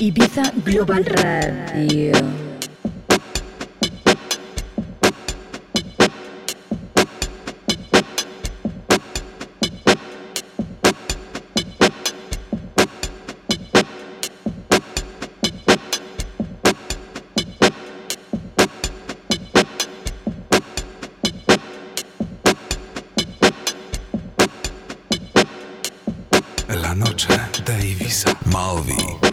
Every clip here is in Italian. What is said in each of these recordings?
Ibiza Global Radio. La noche de Ibiza. Malvi.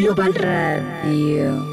Global Radio.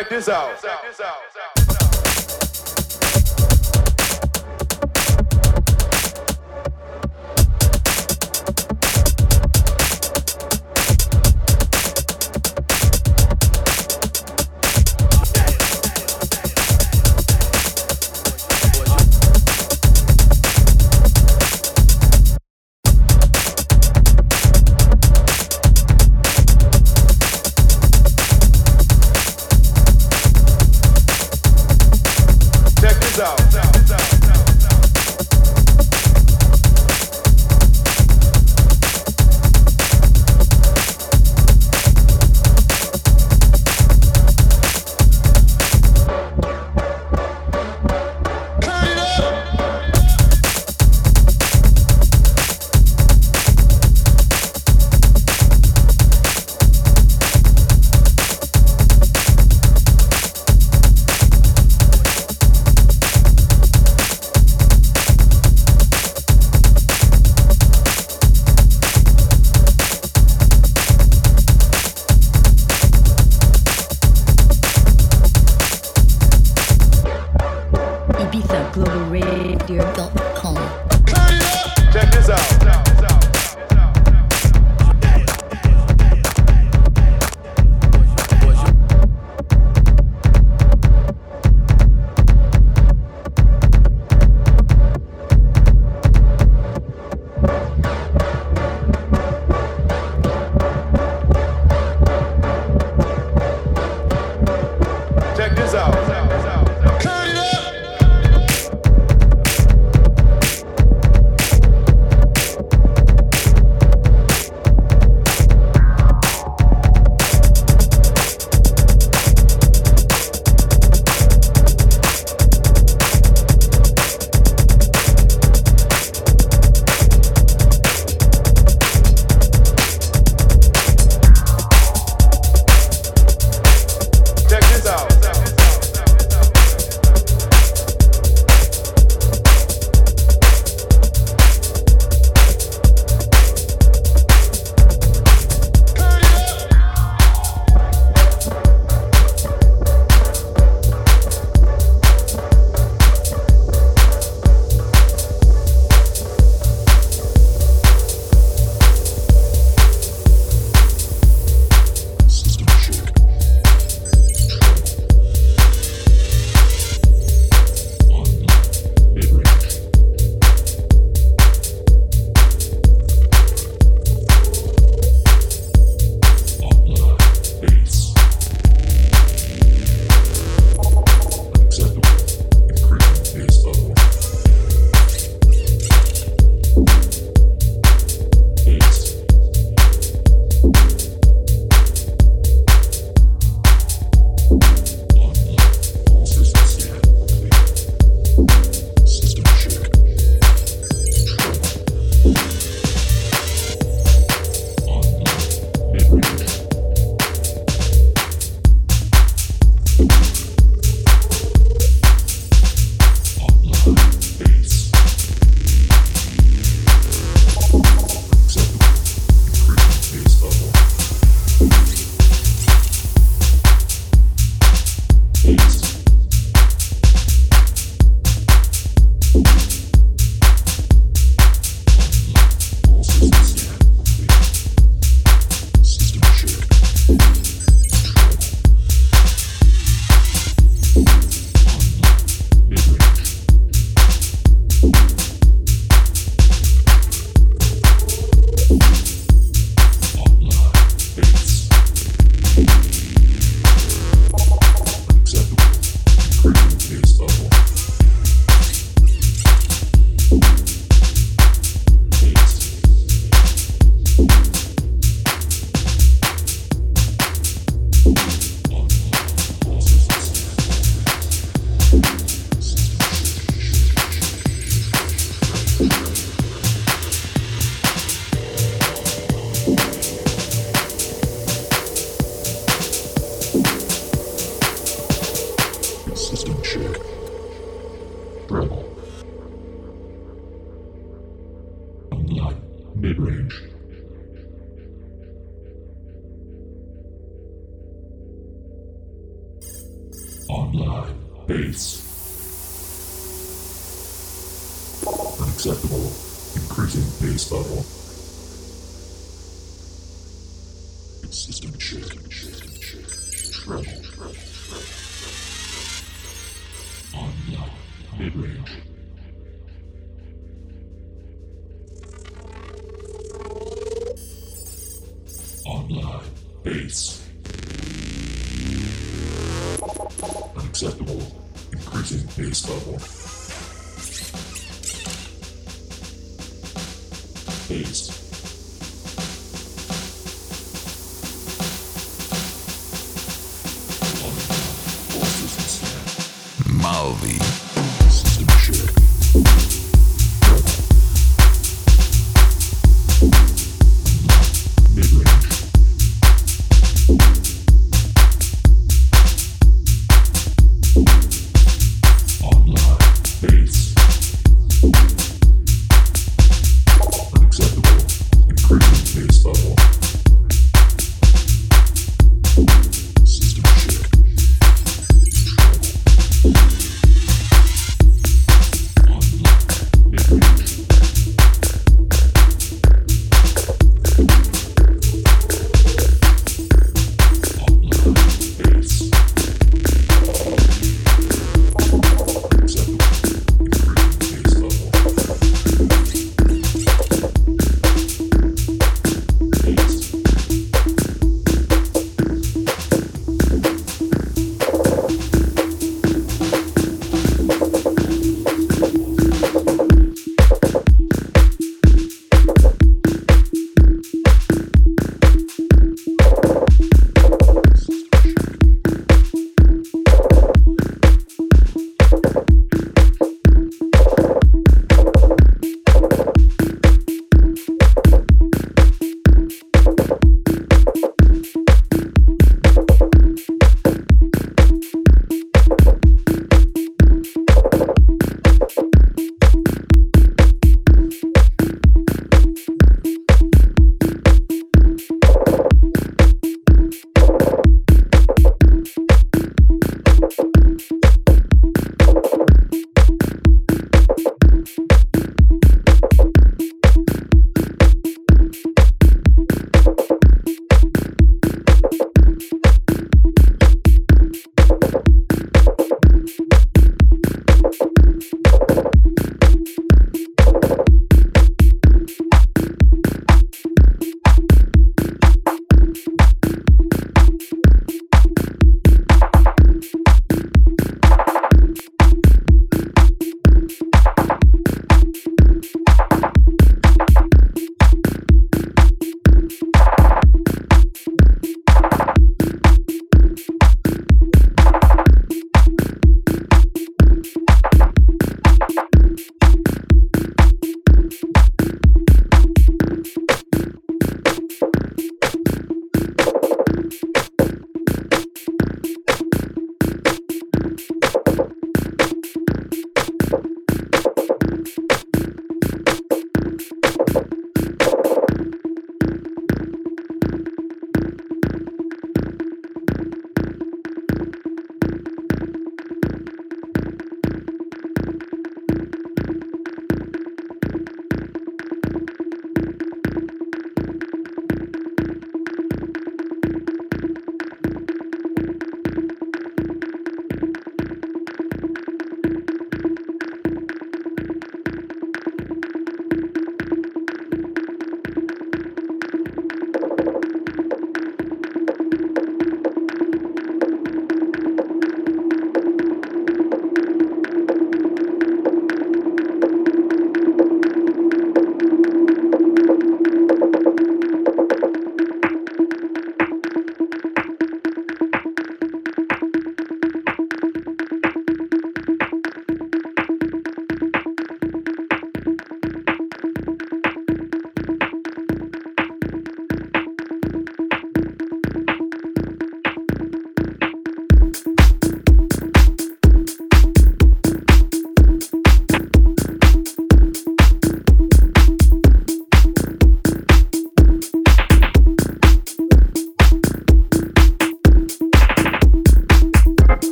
Check this out. Check this out.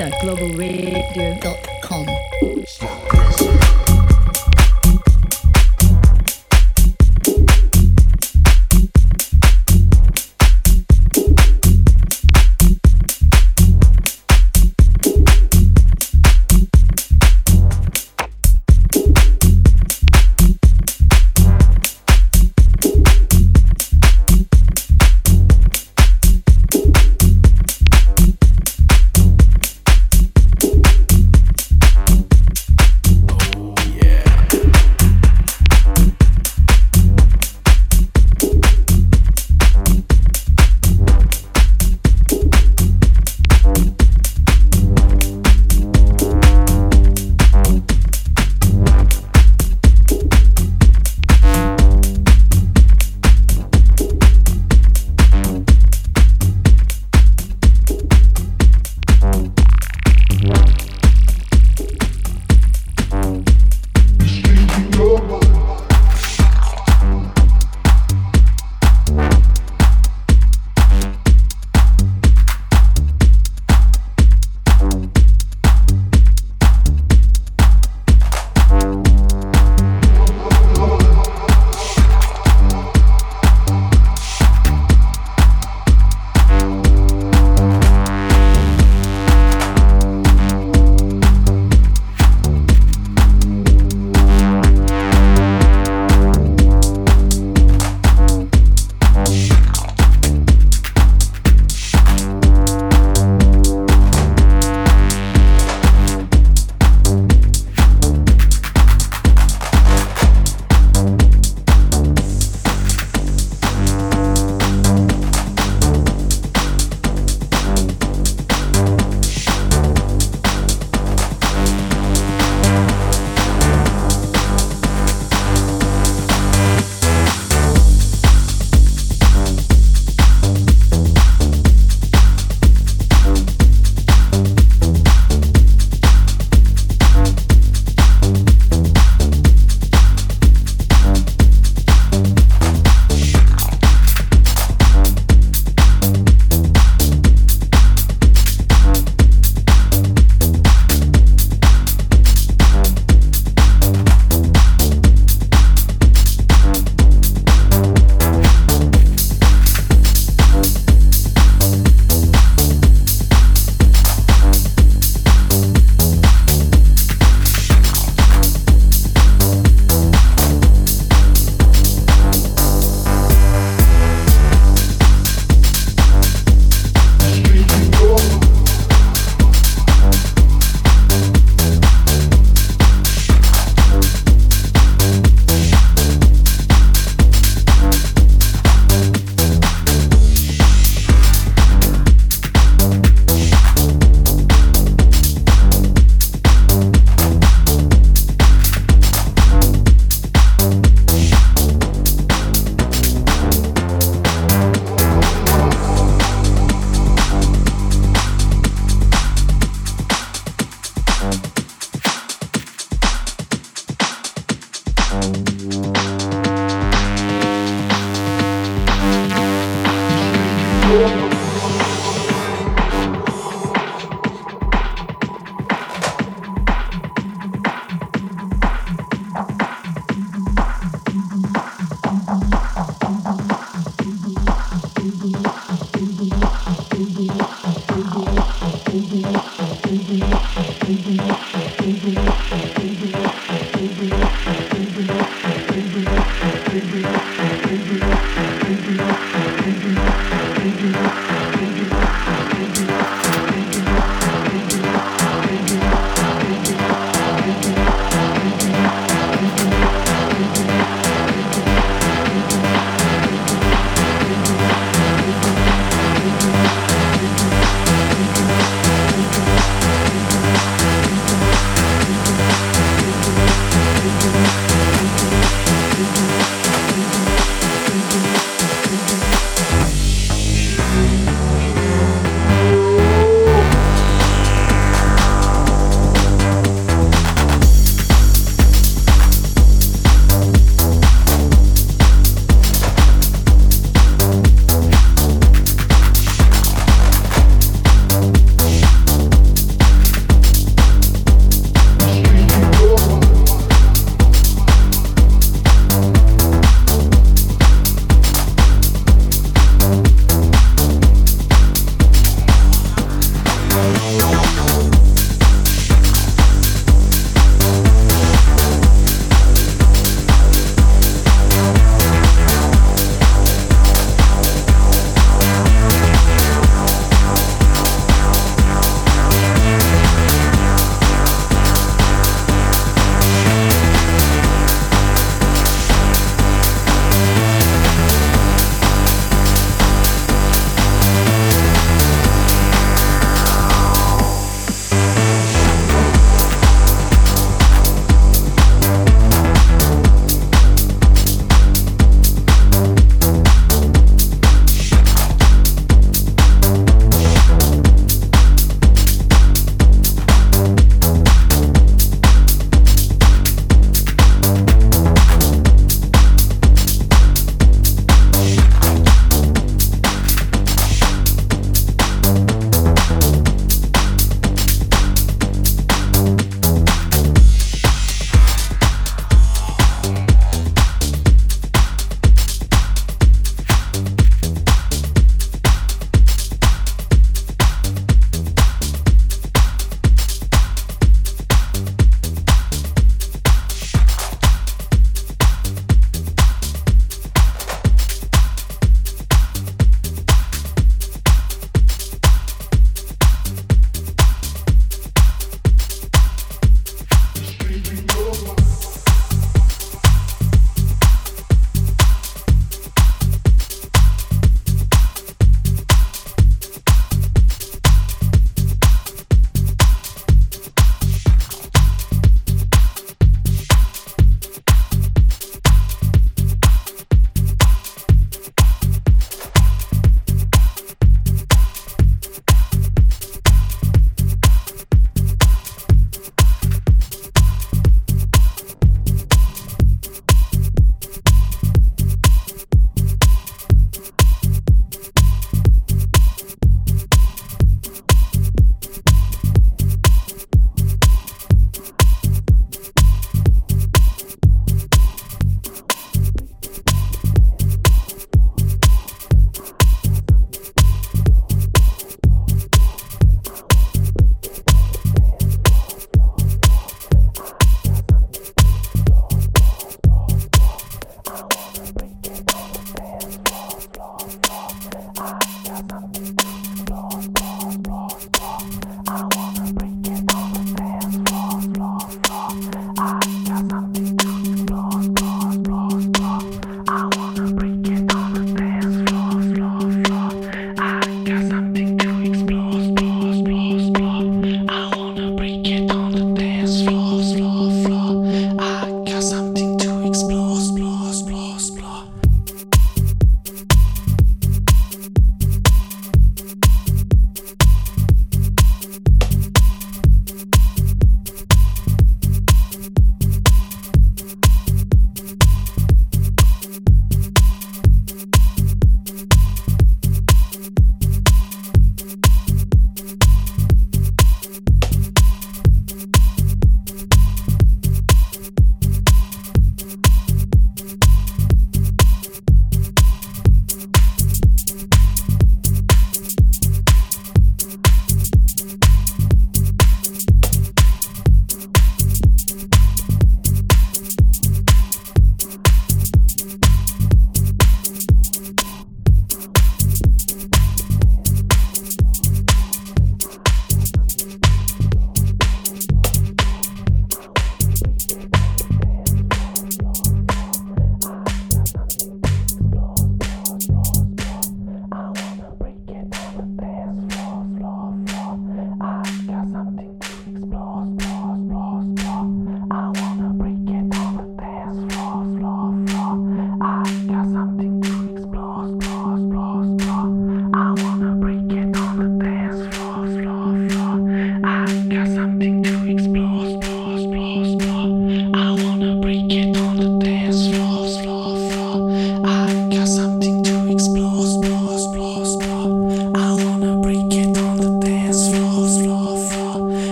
at globalradio.com.